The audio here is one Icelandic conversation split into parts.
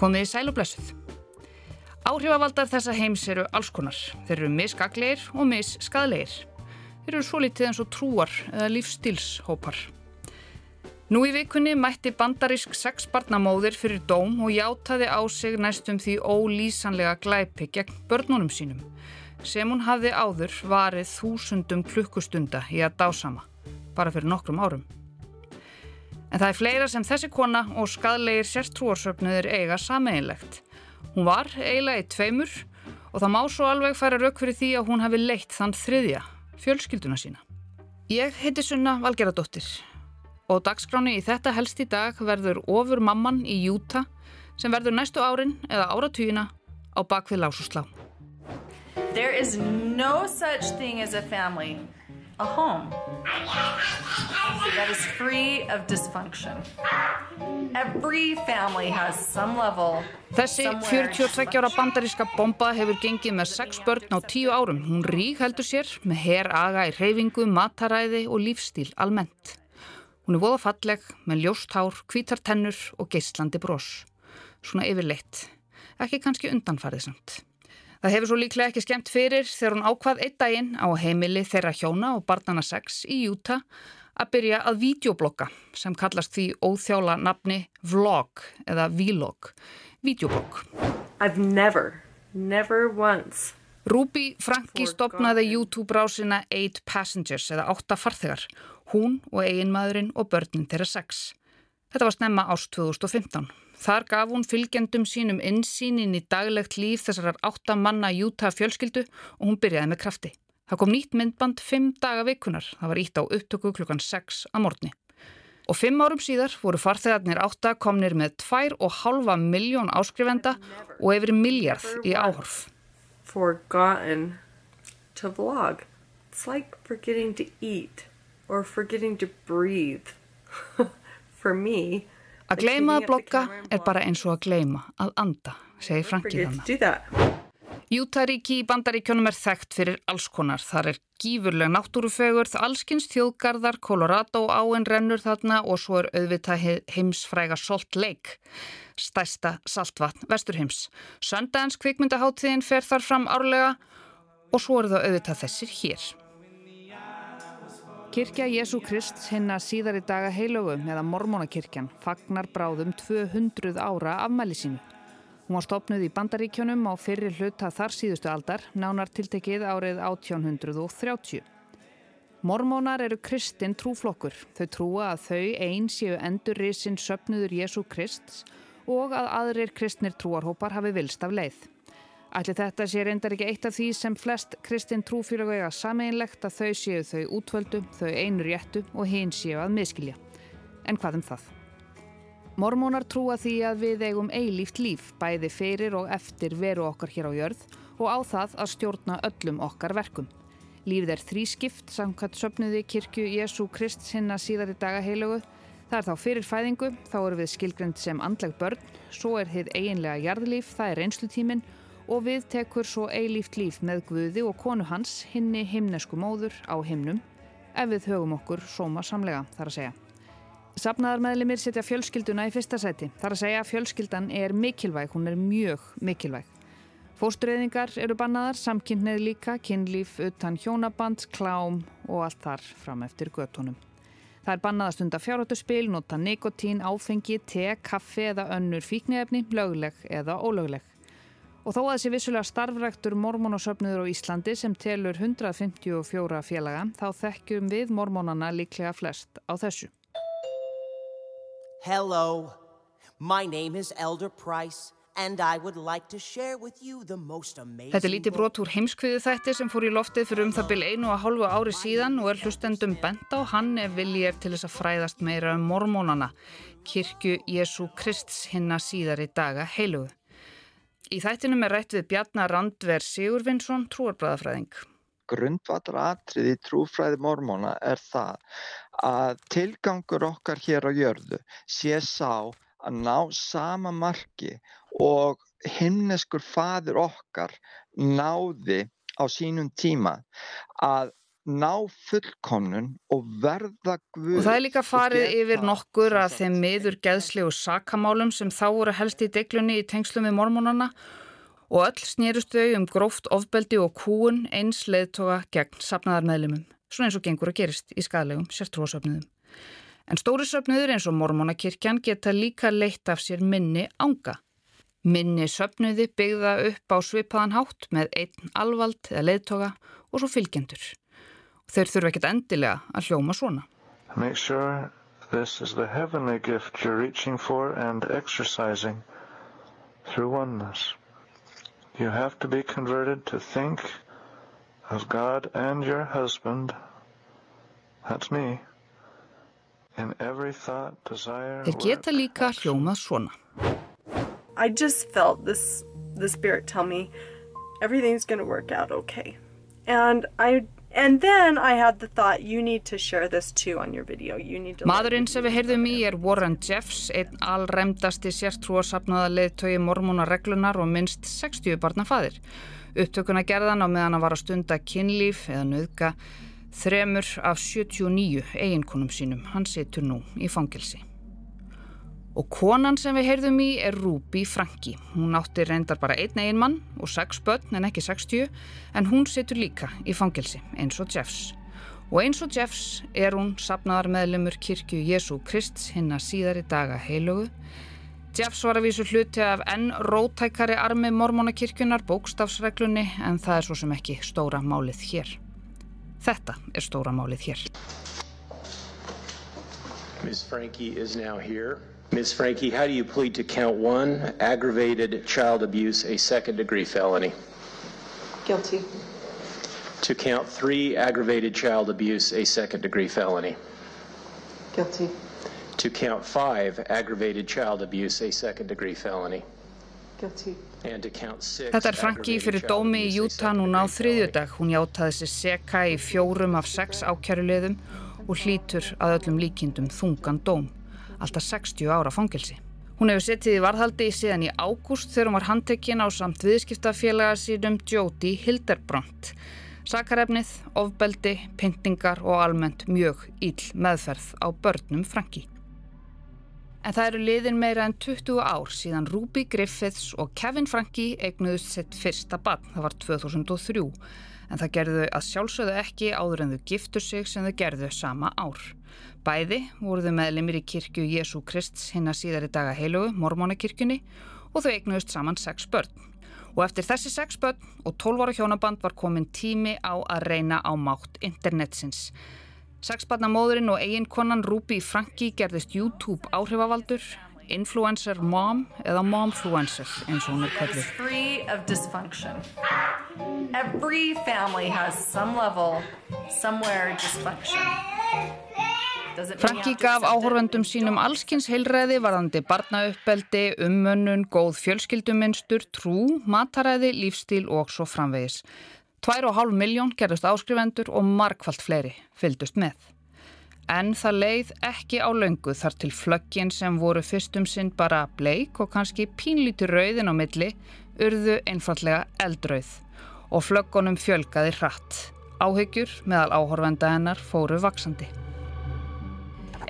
Komið í sæl og blessuð. Áhrifavaldar þessa heims eru alls konar. Þeir eru misgagleir og misskadleir. Þeir eru svo litið eins og trúar eða lífstílshópar. Nú í vikunni mætti bandarísk sexbarnamóðir fyrir dóm og játaði á sig næstum því ólýsanlega glæpi gegn börnunum sínum sem hún hafði áður varið þúsundum klukkustunda í að dásama, bara fyrir nokkrum árum. En það er fleira sem þessi kona og skadlegir sértrúarsöfnuðir eiga sameinlegt. Hún var eiginlega í tveimur og það má svo alveg færa rauk fyrir því að hún hafi leitt þann þriðja, fjölskylduna sína. Ég heiti Sunna Valgeradóttir og dagskráni í þetta helst í dag verður ofur mamman í Júta sem verður næstu árin eða áratugina á bakvið lásuslá. There is no such thing as a family a home that is free of dysfunction. Every family has some level Þessi 42 ára bandaríska bomba hefur gengið með 6 börn á 10 árum. Hún rík heldur sér með her aga í reyfingu, mataræði og lífstíl almennt. Hún er voða falleg með ljóst hár, hvítar tennur og geislandi brós. Svona yfirleitt. Ekki kannski undanfarið samt. Það hefur svo líklega ekki skemmt fyrir þegar hún ákvað einn daginn á heimili þeirra hjóna og barnana 6 í Júta að byrja að videoblogga sem kallast því óþjála nafni vlog eða vlog, videoblogg. I've never, never once Ruby Franki stopnaði YouTube-rásina 8 Passengers eða 8 farþegar, hún og eiginmaðurinn og börnin þeirra 6. Þetta var snemma ást 2015. Þar gaf hún fylgjendum sínum insýnin í daglegt líf þessarar áttamanna Júta fjölskyldu og hún byrjaði með krafti. Það kom nýtt myndband fimm daga vikunar. Það var ítt á upptöku klukkan 6 að morgni. Og fimm árum síðar voru farþegarnir átta komnir með 2,5 miljón áskrifenda og yfir miljard í áhorf. Forgotten to vlog. It's like forgetting to eat or forgetting to breathe. For me, Að gleima að blogga er bara eins og að gleima að anda, segir Franki þannig. Jútaríki í bandaríkjónum er þekkt fyrir alls konar. Þar er gífurleg náttúrufegurð, allskins þjóðgarðar, Colorado áinn rennur þarna og svo er auðvitað heimsfræga Salt Lake, stærsta saltvatn vesturheims. Sundance kvikmyndaháttíðin fer þar fram árlega og svo eru það auðvitað þessir hér. Kirkja Jésu Krist hinna síðar í daga heilögum eða mormónakirkjan fagnar bráðum 200 ára afmæli sínu. Hún var stopnuð í bandaríkjónum á fyrri hluta þar síðustu aldar, nánar tiltekið árið 1830. Mormónar eru kristin trúflokkur. Þau trúa að þau einn séu endurriðsinn söpnuður Jésu Krist og að aðrir kristnir trúarhópar hafi vilst af leið. Ætli þetta sé reyndar ekki eitt af því sem flest kristinn trúfélag eiga sameinlegt að þau séu þau útvöldu, þau einu réttu og hinn séu að miskilja. En hvað um það? Mormónar trúa því að við eigum eilíft líf, bæði fyrir og eftir veru okkar hér á jörð og á það að stjórna öllum okkar verkum. Lífið er þrískipt, samkvæmt söpnuði kirkju Jésu Krist sinna síðar í daga heilögu. Það er þá fyrir fæðingu, þá eru við skilgrend sem andleg börn, svo er þið eiginlega jarðlíf, það er reynslutíminn og við tekur svo eilíft líf með Guði og konu hans hinni himnesku móður á himnum ef við högum okkur sóma samlega þar að segja. Sapnaðarmeðlimir setja fjölskylduna í fyrsta seti. Þar að segja að fjölskyldan er mikilvæg, hún er mjög mikilvæg. Fóstureyðingar eru bannaðar, samkynneið líka, kynlíf, utan hjónaband, klám og allt þar fram eftir göttunum. Það er bannað að stunda fjárhættuspil, nota nikotín, áfengi, te, kaffi eða önnur fíknefni, lögleg eða ólögleg. Og þó að þessi vissulega starfræktur mormónasöfnuður á Íslandi sem telur 154 félaga þá þekkjum við mormónana líklega flest á þessu. Hello, my name is Elder Price and I would like to share with you the most amazing... Þetta er lítið brot úr heimskviðu þætti sem fór í loftið fyrir um það byrja einu og hálfu ári síðan og er hlustendum bent á hann ef vilji er til þess að fræðast meira um mormónana, kirkju Jésu Krists hinna síðar í daga heilugu. Í þættinum er rætt við Bjarnar Randver Sigurvinsson, trúarbræðafræðing. Grundvallaratrið í trúfræði mormóna er það að tilgangur okkar hér á jörðu sé sá að ná sama marki og himneskur fadur okkar náði á sínum tíma að ná fullkomnun og verða guð. Og það er líka farið yfir nokkur að þeim miður geðslegu sakamálum sem þá voru helst í deglunni í tengslum við mormónana og öll snýrust þau um gróft ofbeldi og kúun eins leðtoga gegn sapnaðarmeðlumum, svona eins og gengur að gerist í skadlegum sértrúasöfnuðum. En stóri söfnuður eins og mormónakirkjan geta líka leitt af sér minni ánga. Minni söfnuði byggða upp á svipaðan hátt með einn alvald eða leðtoga og svo fylgjendur. Þeir þurfa ekkert endilega að hljóma svona. Make sure this is the heavenly gift you're reaching for and exercising through oneness. You have to be converted to think of God and your husband, that's me, in every thought, desire, Þeir geta líka hljómað svona. I just felt this the spirit tell me everything's going to work out okay. And I and then I had the thought you need to share this too on your video. You need to Maðurinn sem við heyrðum í er Warren Jeffs, einn allremdasti sértrúasapnaða leðtögi mormóna reglunar og minst 60 barna fadir. Upptökuna gerðan á meðan að var að stunda kynlíf eða nöðga þremur af 79 eiginkonum sínum. Hann situr nú í fangilsi. Og konan sem við heyrðum í er Ruby Franki. Hún átti reyndar bara einn eigin mann og sex börn en ekki 60 en hún situr líka í fangilsi eins og Jeffs. Og eins og Jeffs er hún sapnaðar meðlemur kirkju Jésu Krist hinn að síðari daga heilugu. Jeffs var að vísu hluti af enn rótækari armi mormónakirkjunar bókstafsreglunni en það er svo sem ekki stóra málið hér. Þetta er stóra málið hér. Ms. Frankie is now here. Ms. Frankie, how do you plead to count one, aggravated child abuse, a second degree felony? Guilty. To count three, aggravated child abuse, a second degree felony? Guilty. To count five, aggravated child abuse, a second degree felony? Guilty. And to count six, Þetta er Franki aggravated fyrir child dómi í abuse, a Utah second núna á degree felony. þriðjudag. Hún játaði sér seka í fjórum af sex ákærulegðum og hlýtur að öllum líkindum þungan dóm. Alltaf 60 ára fangelsi. Hún hefur setið í varðhaldi síðan í ágúst þegar hún var handtekinn á samt viðskiptafélaga sínum Jody Hilderbrandt. Sakarefnið, ofbeldi, pyntingar og almennt mjög íll meðferð á börnum Franki. En það eru liðin meira en 20 ár síðan Ruby Griffiths og Kevin Franki eignuðust sitt fyrsta barn, það var 2003. En það gerðu að sjálfsögðu ekki áður en þau giftu sig sem þau gerðu sama ár. Bæði voruðu meðlemið í kirkju Jésu Krists hinn að síðari daga heilugu, mormónakirkjunni, og þau eignuðust saman sex börn. Og eftir þessi sex börn og 12 ára hjónaband var komin tími á að reyna á mátt internetsins. Sexbarnamóðurinn og eiginkonan Ruby Franki gerðist YouTube áhrifavaldur, influencer mom eða momfluencer eins og hún er kallið. free of dysfunction. Every family has some level, somewhere dysfunction. Franki gaf áhorfendum sínum allskins heilræði varðandi barnauppeldi, ummönnun, góð fjölskylduminstur, trú, mataræði, lífstíl og svo framvegis. Tvær og hálf miljón gerðust áskrifendur og markvallt fleiri fylgdust með. En það leið ekki á löngu þar til flöggin sem voru fyrstum sinn bara bleik og kannski pínlítur rauðin á milli urðu einfallega eldrauð og flöggunum fjölgaði hratt. Áhyggjur meðal áhorfenda hennar fóru vaksandi.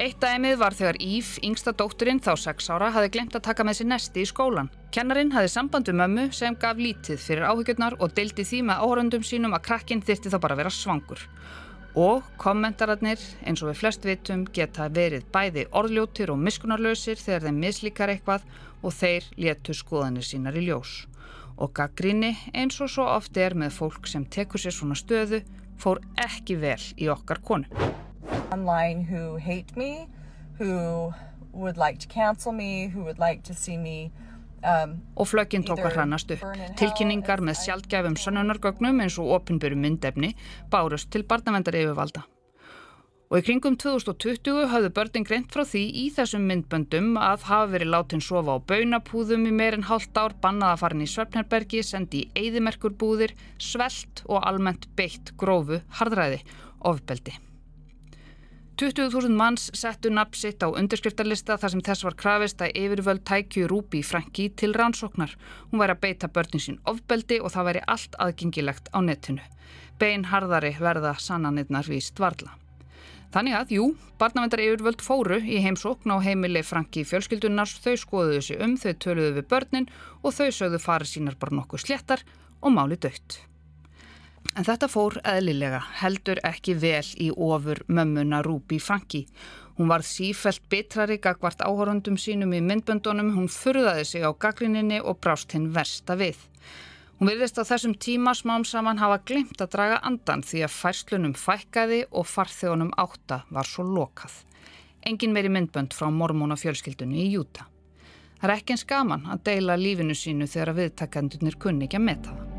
Eitt dæmið var þegar Íf, yngsta dótturinn þá 6 ára, hafði glemt að taka með sér nesti í skólan. Kennarinn hafði samband við mömmu sem gaf lítið fyrir áhyggjurnar og deildi því með áhörundum sínum að krakkinn þyrti þá bara vera svangur. Og kommentararnir, eins og við flest vitum, geta verið bæði orðljótir og miskunarlausir þegar þeim mislíkar eitthvað og þeir létu skoðanir sínar í ljós. Og gaggrinni, eins og svo oft er með fólk sem tekur sér svona stöðu, fór ekki vel í okkar konu. Online who hate me, who would like to cancel me, who would like to see me um, og flögginn tók að hrannast upp. Tilkynningar með sjaldgæfum sannunargögnum eins og opinböru myndefni bárust til barnavendar yfirvalda. Og í kringum 2020 hafðu börnin greint frá því í þessum myndböndum að hafa verið látin sofa á baunapúðum í meirinn hálft ár, bannað að fara inn í Svefnherbergi, sendi í eyðimerkurbúðir, svelt og almennt beitt grófu harðræði, ofbeldi. 20.000 manns settu nafn sitt á undirskriftarlista þar sem þess var krafist að yfirvöld tækju Rúbi Franki til rannsóknar. Hún væri að beita börnin sín ofbeldi og það væri allt aðgengilegt á netinu. Bein harðari verða sannanirnar víst varla. Þannig að, jú, barnavendar yfirvöld fóru í heimsókn á heimili Franki fjölskyldunars, þau skoðuðu sig um, þau töluðu við börnin og þau sögðu farið sínar bara nokkuð sléttar og máli dött. En þetta fór eðlilega, heldur ekki vel í ofur mömmuna Rúbi Franki. Hún var sífelt bitrari gagvart áhorundum sínum í myndböndunum, hún furðaði sig á gaglininni og brást hinn versta við. Hún virðist á þessum tíma smám saman hafa glimt að draga andan því að færslunum fækkaði og farþjónum átta var svo lokað. Engin meiri myndbönd frá mormóna fjölskyldunni í Júta. Það er ekki eins gaman að deila lífinu sínu þegar viðtakandunir kunni ekki að meta það.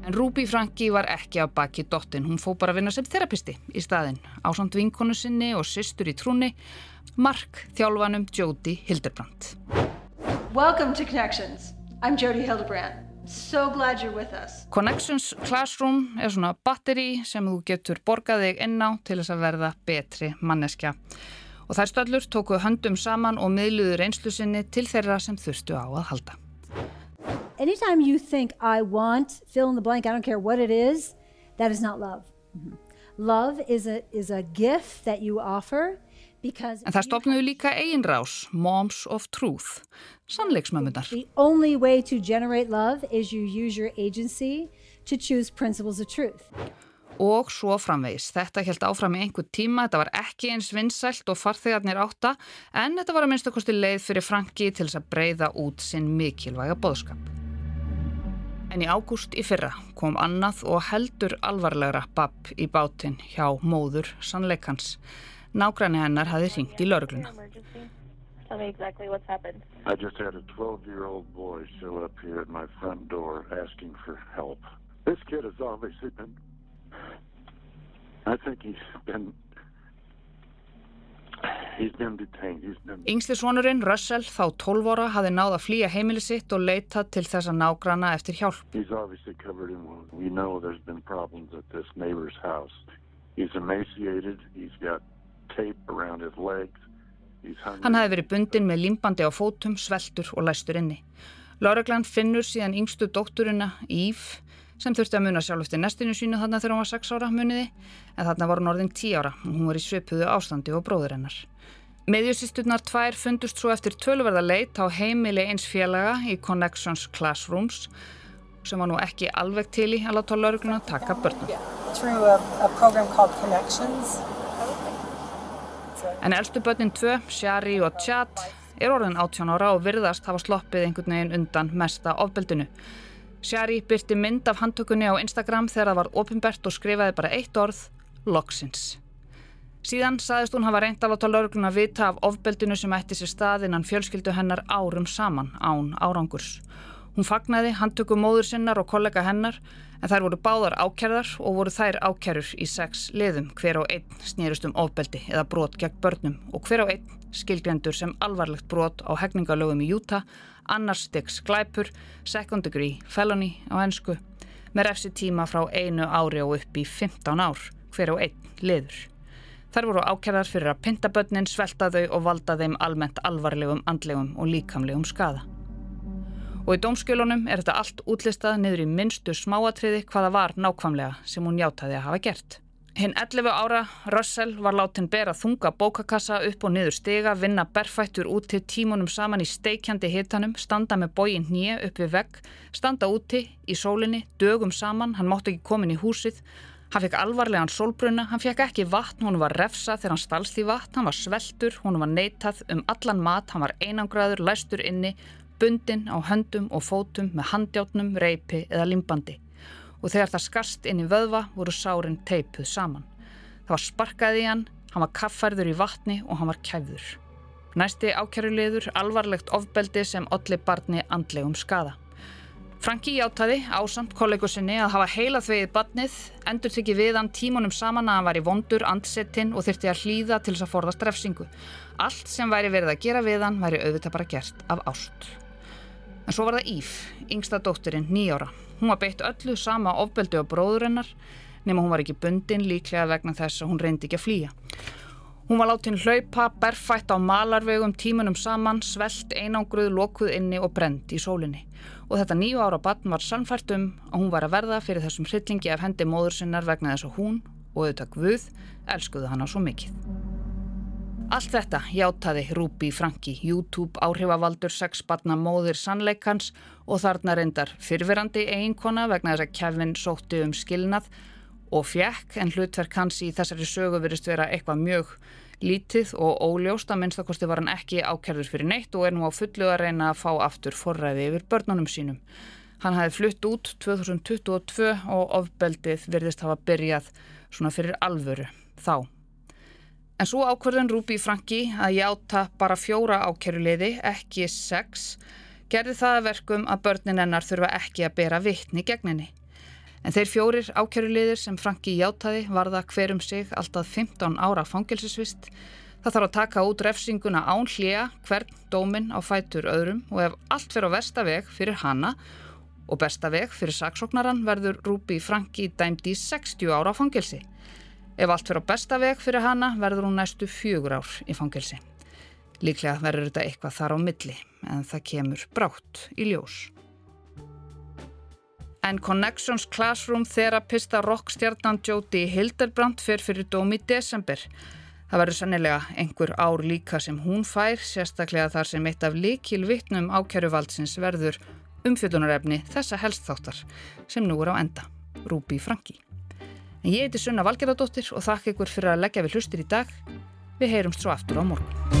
En Rúbi Franki var ekki af baki dottin, hún fó bara að vinna sem þerapisti í staðin, ásand vinkonu sinni og systur í trúni, Mark þjálfanum Jódi Hildebrand. Welcome to Connections. I'm Jody Hildebrand. So glad you're with us. Connections Classroom er svona batteri sem þú getur borgað þig inn á til þess að verða betri manneskja. Og þær stöllur tókuðu höndum saman og miðluðu reynslu sinni til þeirra sem þurftu á að halda. Anytime you think I want, fill in the blank, I don't care what it is, that is not love. Mm -hmm. Love is a, is a gift that you offer En það stopnuðu líka einrás, Moms of Truth, sannleiksmömmunar. The only way to generate love is you use your agency to choose principles of truth. Og svo framvegis. Þetta held áfram í einhver tíma, þetta var ekki eins vinsælt og farþegarnir átta, en þetta var að minnst okkosti leið fyrir Franki til þess að breyða út sinn mikilvæga boðskap. En í ágúst í fyrra kom annað og heldur alvarlegra babb í bátinn hjá móður sannleikans. Nágranni hennar hafi ringt í laurugluna. Exactly what's happened. I just had a 12-year-old boy show up here at my front door asking for help. This kid has obviously been... I think he's been... Yngsli svonurinn, Russell, þá 12 ára, hafi náð að flýja heimili sitt og leita til þessa nágrana eftir hjálp. Hann hafi verið bundin með limbandi á fótum, sveltur og læstur inni. Láreglann finnur síðan yngstu dótturina, Íf, sem þurfti að muna sjálf eftir nestinu sínu þarna þegar hún var 6 ára muniði, en þarna var hún orðin 10 ára og hún var í svipuðu ástandi og bróður hennar. Meðjusisturnar tvær fundust svo eftir tölverða leit á heimili eins félaga í Connections Classrooms sem var nú ekki alveg til í að láta lauregluna taka börnum. En elstu börnin tvö, Shari og Chad, er orðin 18 ára og virðast hafa sloppið einhvern veginn undan mesta ofbeldinu. Shari byrti mynd af handtökunni á Instagram þegar það var ofinbert og skrifaði bara eitt orð, loksins. Síðan saðist hún hafa reynd að láta laurugluna vita af ofbeldinu sem ætti sér stað innan fjölskyldu hennar árum saman án árangurs. Hún fagnaði handtöku móður sinnar og kollega hennar en þær voru báðar ákjærðar og voru þær ákjærur í sex liðum hver á einn snýrust um ofbeldi eða brot gegn börnum og hver á einn skilgjendur sem alvarlegt brot á hegningalögum í Júta, annars styggs glæpur, second degree felony á ennsku, með refsi tíma frá einu ári og upp í 15 ár hver á einn liður. Þar voru ákjærðar fyrir að pinta börnin, svelta þau og valda þeim almennt alvarlegum, andlegum og líkamlegum skada. Og í dómskjölunum er þetta allt útlistað niður í minnstu smáatriði hvaða var nákvæmlega sem hún hjátaði að hafa gert. Hinn 11 ára, Russell, var látin bera þunga bókakassa upp og niður stiga, vinna berfættur út til tímunum saman í steikjandi hitanum, standa með bógin nýja upp við vegg, standa úti í sólinni, dögum saman, hann mátt ekki komin í húsið, hann fekk alvarlegan sólbruna, hann fekk ekki vatn, hún var refsa þegar hann stalst í vatn, hann var sveltur, hún var neitað um allan mat, hann var einangraður, læstur inni, bundin á höndum og fótum með handjátnum, reipi eða limbandi og þegar það skast inn í vöðva voru sárin teipuð saman. Það var sparkað í hann, hann var kaffærður í vatni og hann var kæfður. Næsti ákjærulegur alvarlegt ofbeldi sem olli barni andlegum skada. Franki játaði ásamt kollegu sinni að hafa heila þvegið barnið, endur tekið við hann tímunum saman að hann var í vondur, andsettinn og þyrti að hlýða til þess að forðast refsingu. Allt sem væri verið að gera við hann væri auðvitað bara gert af ást. En svo var það Íf, yngsta dótturinn, nýjára. Hún var beitt öllu sama ofbeldi á bróðurinnar nema hún var ekki bundin líklega vegna þess að hún reyndi ekki að flýja. Hún var látin hlaupa, berfætt á malarvegum tímunum saman, svelt, einangruð, lokuð inni og brend í sólinni. Og þetta nýju ára batn var sannfært um að hún var að verða fyrir þessum hryllingi af hendi móður sinnar vegna þess að hún, og auðvitað Guð, elskuðu hana svo mikið. Allt þetta játaði Rúbi Franki, YouTube áhrifavaldur sexbarna móðir sannleikans og þarna reyndar fyrfirandi eiginkona vegna þess að Kevin sótti um skilnað og fjekk en hlutverk hans í þessari sögu verist vera eitthvað mjög lítið og óljóst að minnstakosti var hann ekki ákjærður fyrir neitt og er nú á fullu að reyna að fá aftur forræði yfir börnunum sínum. Hann hafi flutt út 2022 og ofbeldið verðist hafa byrjað svona fyrir alvöru þá. En svo ákverðin Rúbi Franki að játa bara fjóra ákjæruleiði, ekki sex, gerði það verkum að börnin hennar þurfa ekki að bera vittni gegninni. En þeir fjórir ákjærulegðir sem Franki játaði varða hverjum sig alltaf 15 ára fangilsisvist. Það þarf að taka út refsinguna án hljega hvern dómin á fætur öðrum og ef allt fyrir á vestaveg fyrir hana og bestaveg fyrir saksóknaran verður Rúbi Franki dæmd í 60 ára fangilsi. Ef allt fyrir á bestaveg fyrir hana verður hún næstu fjögur ár í fangilsi. Líklega verður þetta eitthvað þar á milli en það kemur brátt í ljós en Connections Classroom Therapista rockstjarnan Jóti Hilderbrandt fer fyrir dóm í desember. Það verður sannilega einhver ár líka sem hún fær, sérstaklega þar sem eitt af likil vittnum ákjæruvaldsins verður umfjöldunarefni þessa helstþáttar sem nú er á enda, Rúbi Franki. En ég heiti Sunna Valgerðardóttir og þakka ykkur fyrir að leggja við hlustir í dag. Við heyrumst svo aftur á morgun.